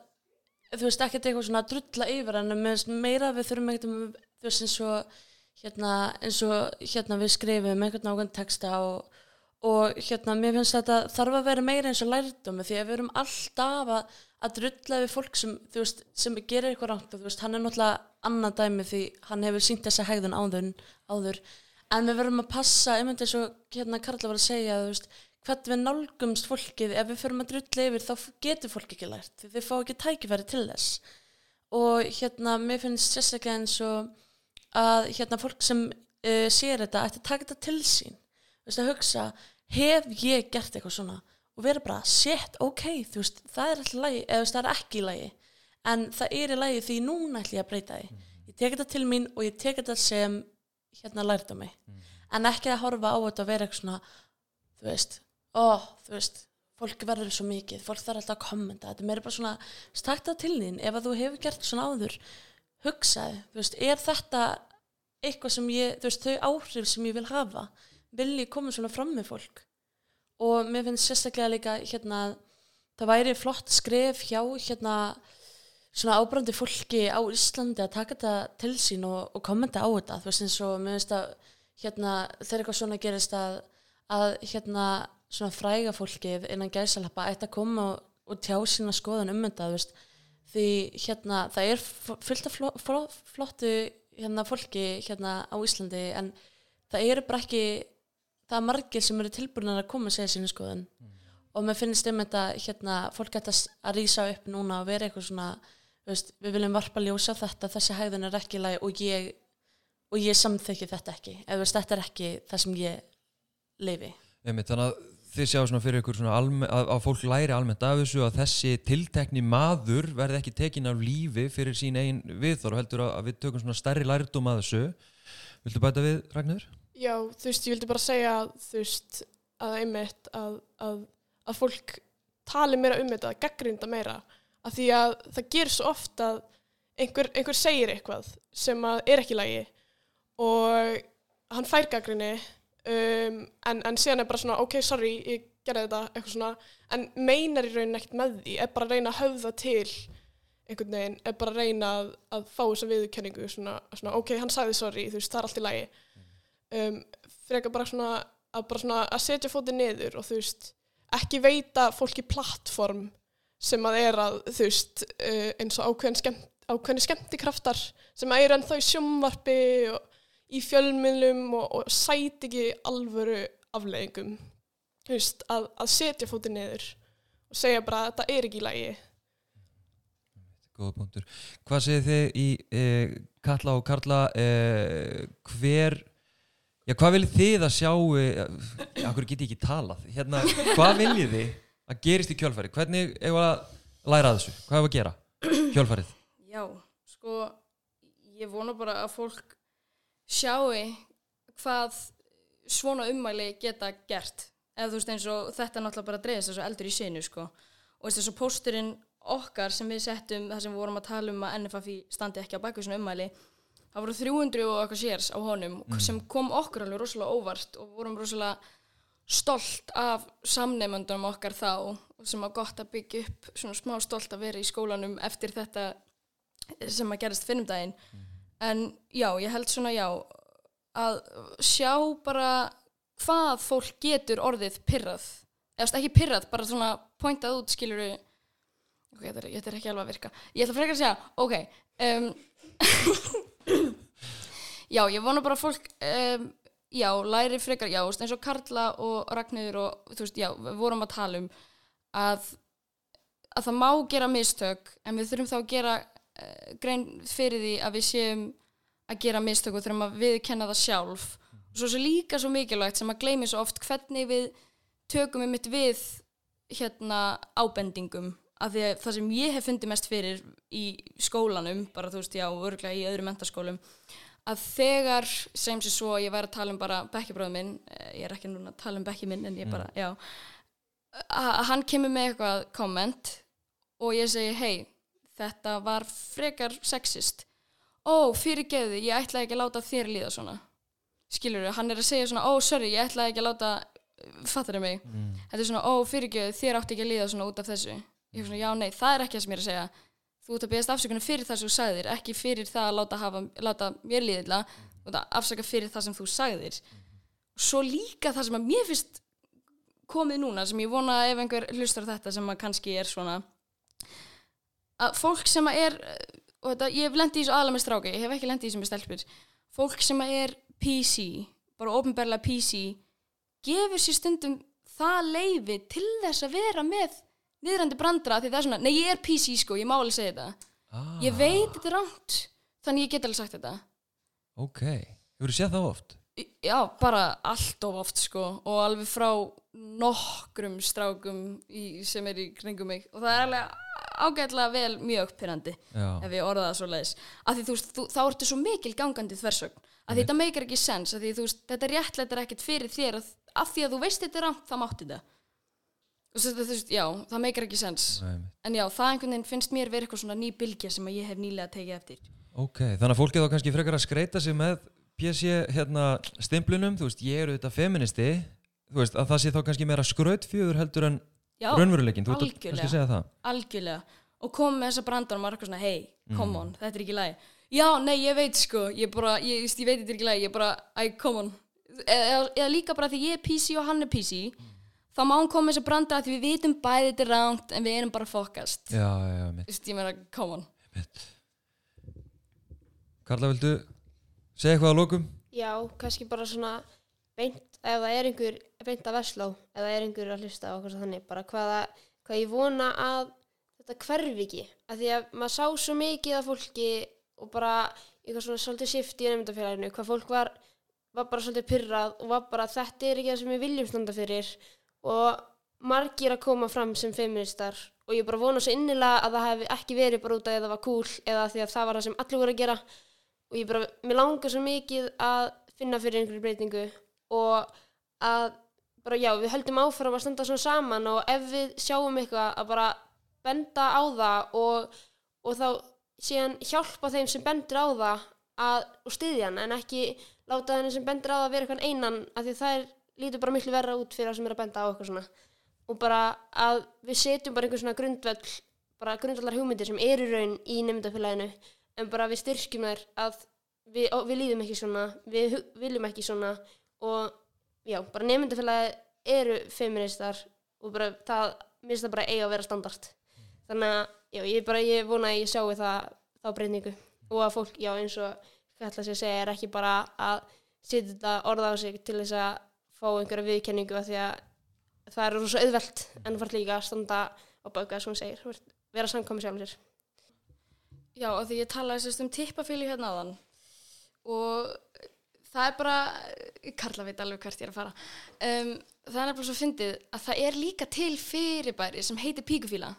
þú veist ekkert eitthvað svona að drulla yfir en meira við þurfum eitthvað um, þú veist eins og hérna eins og hérna við skrifum einhvern ákveðn texta og, og hérna mér finnst þetta þarf að vera meira eins og lærdómi því að við erum alltaf að, að drulla við fólk sem, veist, sem gerir eitthvað rátt og þú veist, hann er náttúrulega annað dæmi því hann hefur sínt þessa hegðun áður, áður. en við verðum að passa einmitt eins og hérna Karla var að segja þú veist, hvernig við nálgumst fólkið ef við förum að drulla yfir þá getur fólk ekki lært því þau fá ekki tækifæri til þess. Og hérna mér finnst sérstaklega eins og að hérna fólk sem uh, sér þetta ætti að taka þetta til sín. Veist að hugsa, hef ég gert eitthvað svona? Og vera bara, shit, ok veist, það er lægi, eða það er ekki í lægi en það er í lægi því núna ætlum ég að breyta því. Ég tek þetta til mín og ég tek þetta sem hérna lært á mig en ekki að horfa á þetta og vera eitthvað svona þú veist, ó, þú veist fólk verður svo mikið, fólk þarf alltaf að kommenta. Þetta er meira bara svona, stakta til þín ef að þú hefur gert svona áður hugsaði, þú veist, er þetta eitthvað sem ég, þú veist, þau áhrif sem ég vil hafa, vil ég koma svona fram með fólk? Og mér finnst sérstaklega líka hérna að það væri flott skref hjá hérna svona ábrandi fólki á Íslandi að taka þetta til sín og, og kommenta á þetta. Þú veist eins og mér finnst að hérna þegar eitthvað svona gerist að, að hérna svona fræga fólkið innan gæsalappa ætti að koma og, og tjá sína skoðan um þú veist. Því hérna það er fullt af fló, flottu hérna fólki hérna á Íslandi en það eru bara ekki það er margir sem eru tilbúin að koma að segja sínu skoðan og mér finnst um þetta hérna, fólk s- að rýsa upp núna og vera eitthvað svona veist, við viljum varpa ljósa þetta þessi hægðun er ekki lagi og ég og ég samþykki þetta ekki. Eða þetta er ekki það sem ég leifi Einmitt, þannig að þið sjá svona fyrir ykkur svona alme, að, að fólk læri almennt af þessu að þessi tiltekni maður verði ekki tekin af lífi fyrir sín einn viðþór og heldur að, að við tökum svona stærri lærdum að þessu Viltu bæta við, Ragnar? Já, þú veist, ég vildi bara segja þú veist, að einmitt að, að, að fólk tali meira um þetta, gaggrinda meira af því að það gerir svo oft að einhver, einhver segir eitthvað sem að er ekki í lagi og hann fær gaggrinni um, en, en síðan er bara svona ok, sorry, ég gerði þetta eitthvað svona, en meinar í rauninni ekkert með því er bara að reyna að höfða til einhvern veginn, er bara að reyna að, að fá þessa viðurkenningu svona, svona ok, hann sagði sorry, þú veist, það er allt í lagi. Um, frekar bara svona að, bara svona að setja fótið niður og þú veist, ekki veita fólki plattform sem að er að þú veist, uh, eins og ákveðin skemmt, ákveðin skemmtikraftar sem að eru ennþá í sjómvarpi og í fjölmiðlum og, og sæti ekki alvöru afleggingum að, að setja fótið niður og segja bara að þetta er ekki í lagi. Góða punktur. Hvað segir þið í eh, Katla og Karla eh, hver já, hvað viljið þið að sjá eh, akkur get ég ekki talað. Hérna, hvað viljið þið að gerist í kjölfæri hvernig eigum við að læra af þessu? Hvað við að gera? Kjölfærið Já, sko, ég vona bara að fólk sjáu hvað svona ummæli geta gert. Eða þú veist eins og þetta er náttúrulega bara að dreifast þessu eldur í sinu, sko. Og veist þessu pósturinn okkar sem við settum, þar sem við vorum að tala um að NFFI standi ekki á baku svona ummæli, það voru 300 og eitthvað sérs á honum sem kom okkur alveg rosalega óvart og vorum rosalega stolt af samneimundunum okkar þá sem var gott að byggja upp svona smá stolt að vera í skólanum eftir þetta sem að gerast finnum daginn en já, ég held svona já að sjá bara hvað fólk getur orðið pyrrað eða ekki pyrrað, bara svona pointað út skilur ok, þetta er, þetta er ekki alveg að virka. Ég ætla frekar að segja, ok um, já, ég vona bara fólk um, já, læri frekar, já, eins og Karla og Ragnhildur og þú veist, já, við vorum að tala um að að það má gera mistök en við þurfum þá að gera grein fyrir því að við séum að gera mistök og þurfum að viðkenna það sjálf. Og svo er líka svo mikilvægt sem að gleymi svo oft hvernig við tökum við mitt við hérna ábendingum. Af því að það sem ég hef fundið mest fyrir í skólanum, bara þú veist já, örglega í öðrum mentaskólum að þegar, sem sé svo, ég væri að tala um bara bekkjabróðu minn, eh, ég er ekki núna að tala um bekkji minn en ég bara, já að að hann kemur með eitthvað komment og ég segi, hei, þetta var frekar sexist. Ó, fyrirgeðu, ég ætlaði ekki að láta þér líða svona. Skilur hann er að segja svona, ó, sorry, ég ætlaði ekki að láta fattar mig, þetta er svona, ó, fyrirgeðu þér átti ekki að líða svona út af þessu. Ég er svona, já, nei, það er ekki það sem ég er að segja. Þú ert að beðast afsökunum fyrir það sem þú sagðir ekki fyrir það að láta, hafa, láta mér líðila þú ert að afsaka fyrir það sem þú sagðir. Svo líka það sem að mér finnst komið núna sem ég vona ef einhver hlustar þetta sem að kannski er svona að fólk sem að er og þetta, ég hef lendið í þessu aðla með stráka ég hef ekki lendið í þessu með stelpur. Fólk sem að er PC bara ofinberlega PC gefur sér stundum það leifi til þess að vera með niðrandi brandra því það er svona, nei ég er PC sko, ég má alveg segja þetta. Ah, ég veit þetta ránt þannig ég get alveg sagt þetta. Ok, hefur þú séð það oft? Já, bara allt of oft sko og alveg frá nokkrum strákum í, sem er í kringum mig. Og það er alveg ágætlega vel mjög pyrrandi já, ef ég orða það svo leiðis af því þú veist, þá ertu svo mikil gangandi þversögn. Að því þetta meikar ekki sens að því þú veist, þetta réttlættir ekkert fyrir þér af því að þú veist þetta er rámt, það mátti þetta og svo þú veist, já, það meikar ekki sens. Nei, en já, það einhvern veginn finnst mér verið eitthvað svona ný bylgja sem ég hef nýlega tekið eftir. Ok, þannig að fólkið þá kannski frekar að skreita sig með PC hérna stimplunum, þú veist, ég eru þetta feministi. Þú veist, að það sé þá kannski meira skrautfjöður heldur en raunveruleikin, þú ert að kannski segja það. algjörlega. Og kom með þessa brandar og maður er eitthvað svona hei, Mm. come on, þetta er ekki lægi já, nei, ég veit sko, ég bara ég, ég, ég veit þetta er ekki lægi, ég bara, æ, come on. Eða, eða líka bara því ég er PC og hann er PC þá má hann koma með þessa brandar því við vitum bæði þetta er rangt en við erum bara fokast já, já, já, mitt Þú veist, ég meina, come on. Karla, vildu segja eitthvað að lókum? Já, kannski bara svona beint ef það er einhver beint að versló eða er einhver að hlusta á okkur þannig bara hvaða, hvað ég vona að þetta hverfi ekki. Að því að maður sá svo mikið af fólki og bara eitthvað svona svolítið shift í nefndafélaginu hvað fólk var, var bara svolítið pyrrað og var bara þetta er ekki það sem við viljum standa fyrir. Og margir að koma fram sem feministar og ég bara vona svo innilega að það hef ekki verið bara út af því að það var cool eða því að það var það sem allir voru að gera. Og ég bara, mér langar svo mikið að finna fyrir einhverju breytingu og að bara já, við höldum áfram að standa svona saman og ef við sjáum eitthvað að bara benda á það og, og þá síðan hjálpa þeim sem bendur á það að, og styðja hann en ekki láta henni sem bendur á það að vera eitthvað einan af því það er, lítur bara miklu verra út fyrir það sem er að benda á eitthvað svona. Og bara að við setjum bara einhver svona grundvöll bara grundvallar hugmyndir sem eru raun í nefndafélaginu en bara við styrkjum þær að við, við líðum ekki svona við viljum ekki svona og já, bara nefndafélagi eru feministar og bara það minnst það bara eiga að vera standart þannig að já, ég bara, ég vona að ég sjáu það þá breyningu og að fólk, já, eins og Katla sér segja er ekki bara að setja þetta orða á sig til þess að fá einhverja viðkenningu af því að það er rosa auðvelt en þú fært líka að standa á bauka sem hún segir, vera samkomi sjálfum sér. Já, og því ég talaði sérst um tippafíli hérna áðan og það er bara, Karla veit alveg hvert ég er að fara. Um, það er nefnilega svo fyndið að það er líka til fyrirbæri sem heitir píkufíla.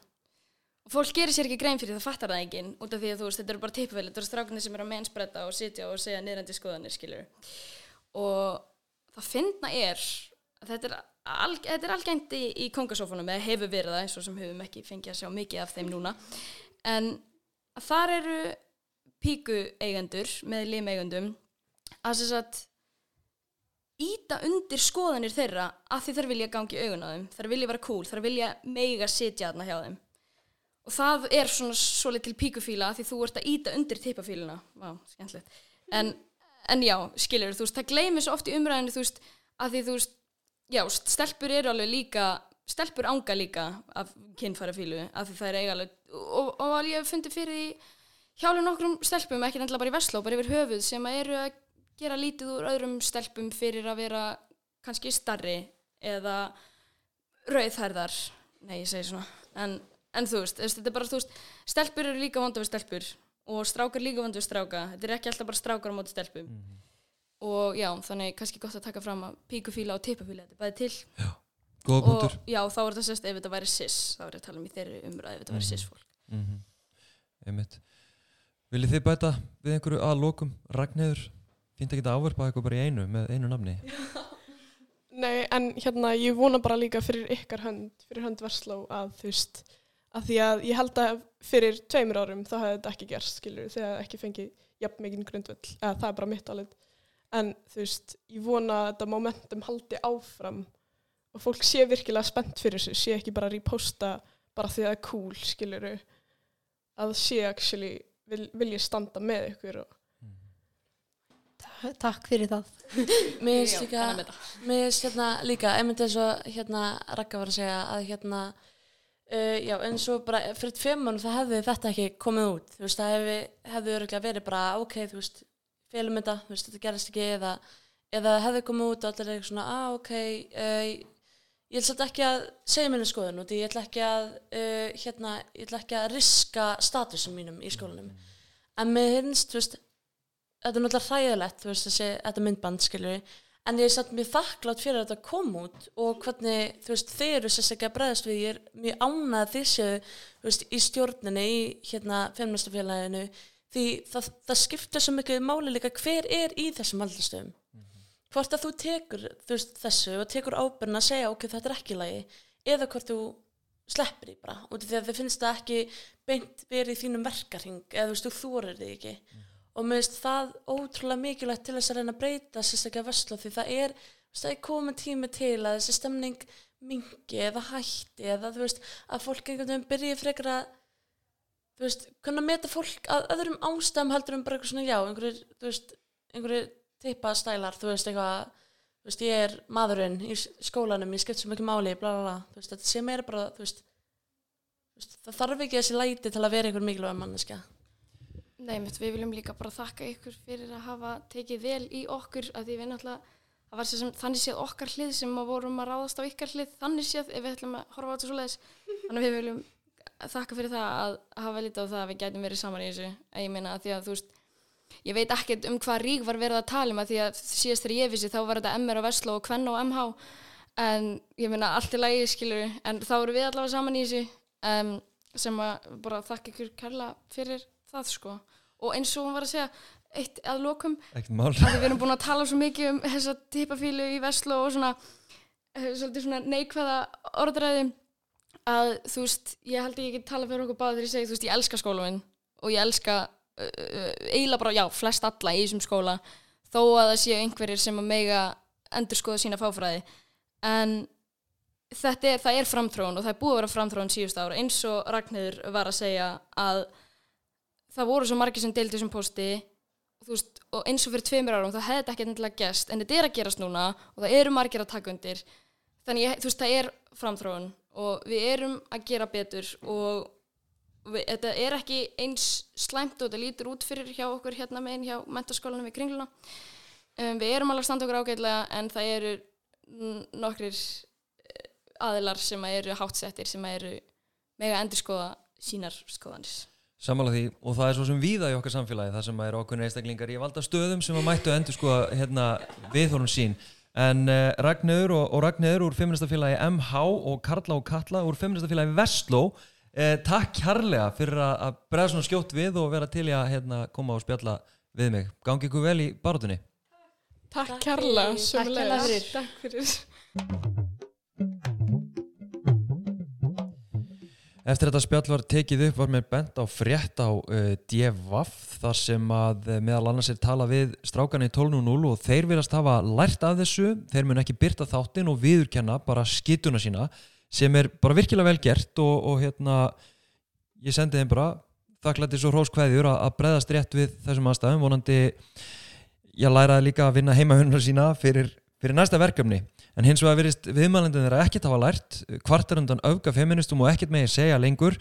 Og fólk gerir sér ekki grein fyrir það fattar það enginn út af því að þú veist, þetta eru bara tippafíli þetta eru strákunni sem eru að mennsbretta og sitja og segja niðrandi skoðanir, skilur og það fyndna er að þetta er, al, þetta er algengt í, í kongasófunum eða hefur verið það eins og sem höfum ekki fengið að sjá mikið af þeim núna. En þar eru píku eigendur með lim eigendum að þess að íta undir skoðanir þeirra að því þær vilja gangi augun á þeim þær vilja vera cool, þær vilja meiga sitja þarna hjá þeim. Og það er svona svolítið til píkufíla því þú ert að íta undir tippafíluna. En, en já, skilur, þú veist, það gleymir svo oft í umræðinu, þú veist, að því þú veist já, stelpur eru alveg líka stelpur ánga líka af kynfærafílu, af því það er eiga alveg og, og alveg ég hef fundið fyrir því hjálfur nokkrum stelpum, ekki nefnilega bara í Vestló bara yfir höfuð sem eru að gera lítið úr öðrum stelpum fyrir að vera kannski starri eða rauðhærðar nei, ég segi svona en, en þú veist, þetta er bara, þú veist stelpur eru líka vonda við stelpur og strákar líka vonda við stráka þetta er ekki alltaf bara strákar á móti stelpum og já, þannig kannski gott að taka fram að píkufíla og tippafíla, þetta er bæði til Góða og punktur. já, þá er þetta sérst ef þetta væri sis þá er þetta að tala um í þeirri umræði ef þetta væri Mhm. sis fólk Mm -hmm. Einmitt. Viljið þið bæta við einhverju að lokum Ragnheður? Fínt að geta áverpað eitthvað bara í einu með einu nafni. Nei, en hérna, ég vona bara líka fyrir ykkar hönd, fyrir hönd Versló að þú veist, að því að ég held að fyrir tveimur árum þá hefði þetta ekki gerst, skilur, þegar ekki fengið jafn mikinn grundvöll, eða það er bara mitt álið. En þú veist, ég vona að þetta momentum haldi áfram og fólk sé virkilega spennt fyrir þessu, sé ekki bara reposta bara því að það er cool, skilur, að sé actually vil, vilja standa með ykkur og Takk fyrir það. Mér finnst líka, mér finnst hérna líka, einmitt eins og hérna Raka var að segja að hérna, uh, já eins og bara fyrir tveimur það hefði þetta ekki komið út, þú veist, það hefði, hefði öruglega verið bara, ok, þú veist, félum þetta, þú veist, þetta gerist ekki eða, eða hefði komið út og allir eitthvað svona, ah, ok, uh, ég ætla samt ekki að segja minni skoðun út, ég ætla ekki að, uh, hérna, ég ætla ekki að riska statusum mínum í skólanum, en mér finnst, þú veist, þetta er náttúrulega hræðilegt, þú veist, þessi, þetta myndband, skilur en ég er samt mjög þakklátt fyrir að þetta kom út og hvernig, þú veist, þið eru sérstaklega bregðast við, ég er mjög ánað séu, þú veist, í stjórninni, í hérna feministafélaginu, því það, það skiptir svo mikið máli líka hver er í þessum aldristöðum. Hvort að þú tekur, þú veist, þessu og tekur ábyrna að segja, ok, þetta er ekki lagi, eða hvort þú sleppir því bara, út af því að þið finnst það ekki beint verið í þínum verkarhing, eða þú veist, þú þorir því ekki og mér finnst það ótrúlega mikilvægt til þess að reyna að breyta sérstaklega veslu því það er, það er komin tími til að þessi stemning mingi eða hætti eða þú veist að fólk einhvern veginn byrji frekar að þú veist, kunna meta fólk að öðrum ástæðum heldur um bara eitthvað svona já, einhverjir, þú veist, einhverjir teipa stælar, þú veist, eitthvað þú veist, ég er maðurinn í skólanum ég skipt svo mikið máli, bla bla bla þú veist, þetta sé meira bara, þú veist það þarf ekki þessi læti til að vera einhver mikilvæg manneskja Nei, mitt, við viljum líka bara þakka ykkur fyrir að hafa tekið vel í okkur að því við náttúrulega það var sem, þannig séð okkar hlið sem að vorum að ráðast á ykkar hlið þannig séð ef við ætlum að horfa á þetta svo leiðis þannig að við viljum þakka fyrir það að hafa lítið á það að við gætum verið saman í þessu. Að ég meina að því að þú veist ég veit ekkert um hvað rík var verið að tala um að því að síðast þegar ég vissi þá var þetta MR og Veslo og Kvenna og MH en ég meina allt í lagi skilur en þá eru við allavega saman í þessu um, sem að bara þakka ykkur kærla fyrir það sko. Og eins og hún var að segja eitt að lokum að við erum búin að tala svo mikið um þessa tippafílu í Veslo og svona, eh, svona neikvæða orðræði að þú veist, ég held að ég get tala fyrir okkur báða þegar ég segi, þú veist, ég elska skóla minn og ég elska uh, uh, eiginlega bara, já, flest alla í þessum skóla þó að það séu einhverjir sem að mega endur skoða sína fáfræði. En þetta er, það er framþróun og það er búið að vera framþróun síðust ára eins og Ragnhildur var að segja að það voru svo margir sem deildi þessum posti þú veist, og eins og fyrir tveimur árum þá hefði þetta ekki endilega gest, en þetta er að gerast núna og það eru margir að taka undir. Þannig, þú veist, það er framþróun og við erum að gera betur og við, þetta er ekki eins slæmt og þetta lítur út fyrir hjá okkur hérna megin hjá mentaskólanum við kringluna. Um, við erum alveg að standa okkur ágætlega en það eru nokkrir eh, aðilar sem eru hátsettir sem eru mega endur skoða sínar skoðanir Sammála því og það er svo sem víða í okkar samfélagi það sem er okkur einstaklingar í valda stöðum sem að mættu endur sko hérna viðhorun sín en uh, Ragnöður og, og Ragnöður úr feministafélagi MH og Karla og Katla úr feministafélagi Vestló uh, takk kærlega fyrir að, að bregða svona skjótt við og vera til í að hérna, koma og spjalla við mig gangi ykkur vel í barátunni Takk kærlega. Takk kærlega fyrir. Takk fyrir. Eftir þetta spjall var tekið upp var mér bent á frétt á uh, DFF þar sem að uh, meðal annars er tala við strákana í 12.0 og þeir viljast hafa lært af þessu, þeir mun ekki byrta þáttinn og viðurkenna bara skituna sína sem er bara virkilega vel gert og, og hérna ég sendi þeim bara þakklætti svo hróskveðjur að, að breðast rétt við þessum aðstæðum. Vonandi ég læraði líka að vinna heimahunnar sína fyrir, fyrir næsta verkefni. En hins vegar verist viðmælendin þeirra ekkert hafa lært. Kvartar undan öfga feministum og ekkert með segja lengur.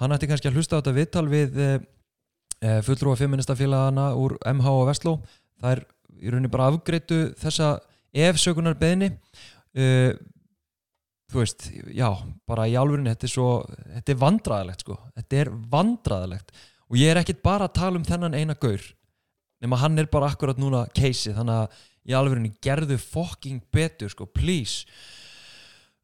Hann ætti kannski að hlusta á þetta viðtal við e, e, fullrúa feministafélagana úr MH og Vestló. Það er í rauninni bara afgreitu þessa ef-sökunar beðni e, þú veist, já, bara í álfurinni þetta er svo, þetta er vandraðilegt sko, þetta er vandraðilegt og ég er ekkert bara að tala um þennan eina gaur nema hann er bara akkurat núna keisi, þannig að í alvegurinn gerðu fucking betur sko, please.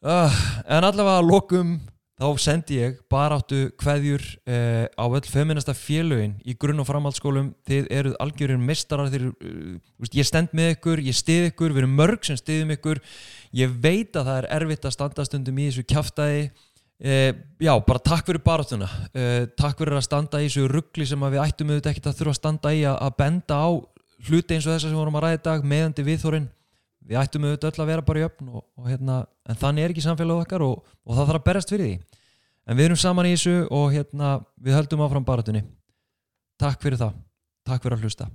Uh, en allavega að lokum þá sendi ég baráttu kveðjur uh, á öll feminasta félögin í grunn- og framhaldsskólum. Þið eruð algjörinn mistarar eru, uh, ég stend með ykkur, ég stið ykkur við erum mörg sem stiðum ykkur. Ég veit að það er erfitt að standa stundum í þessu kjaftaði Uh, já, bara takk fyrir baráttuna. Uh, takk fyrir að standa í þessu ruggli sem við ættum auðvitað ekkert að þurfa að standa í að, að benda á hluti eins og þessa sem við vorum að ræða í dag meðandi viðþórin við ættum auðvitað öll að vera bara í öfn og, og hérna, en þannig er ekki samfélag okkar og, og það þarf að berast fyrir því. En við erum saman í þessu og hérna, við höldum áfram baráttunni. Takk fyrir það, takk fyrir að hlusta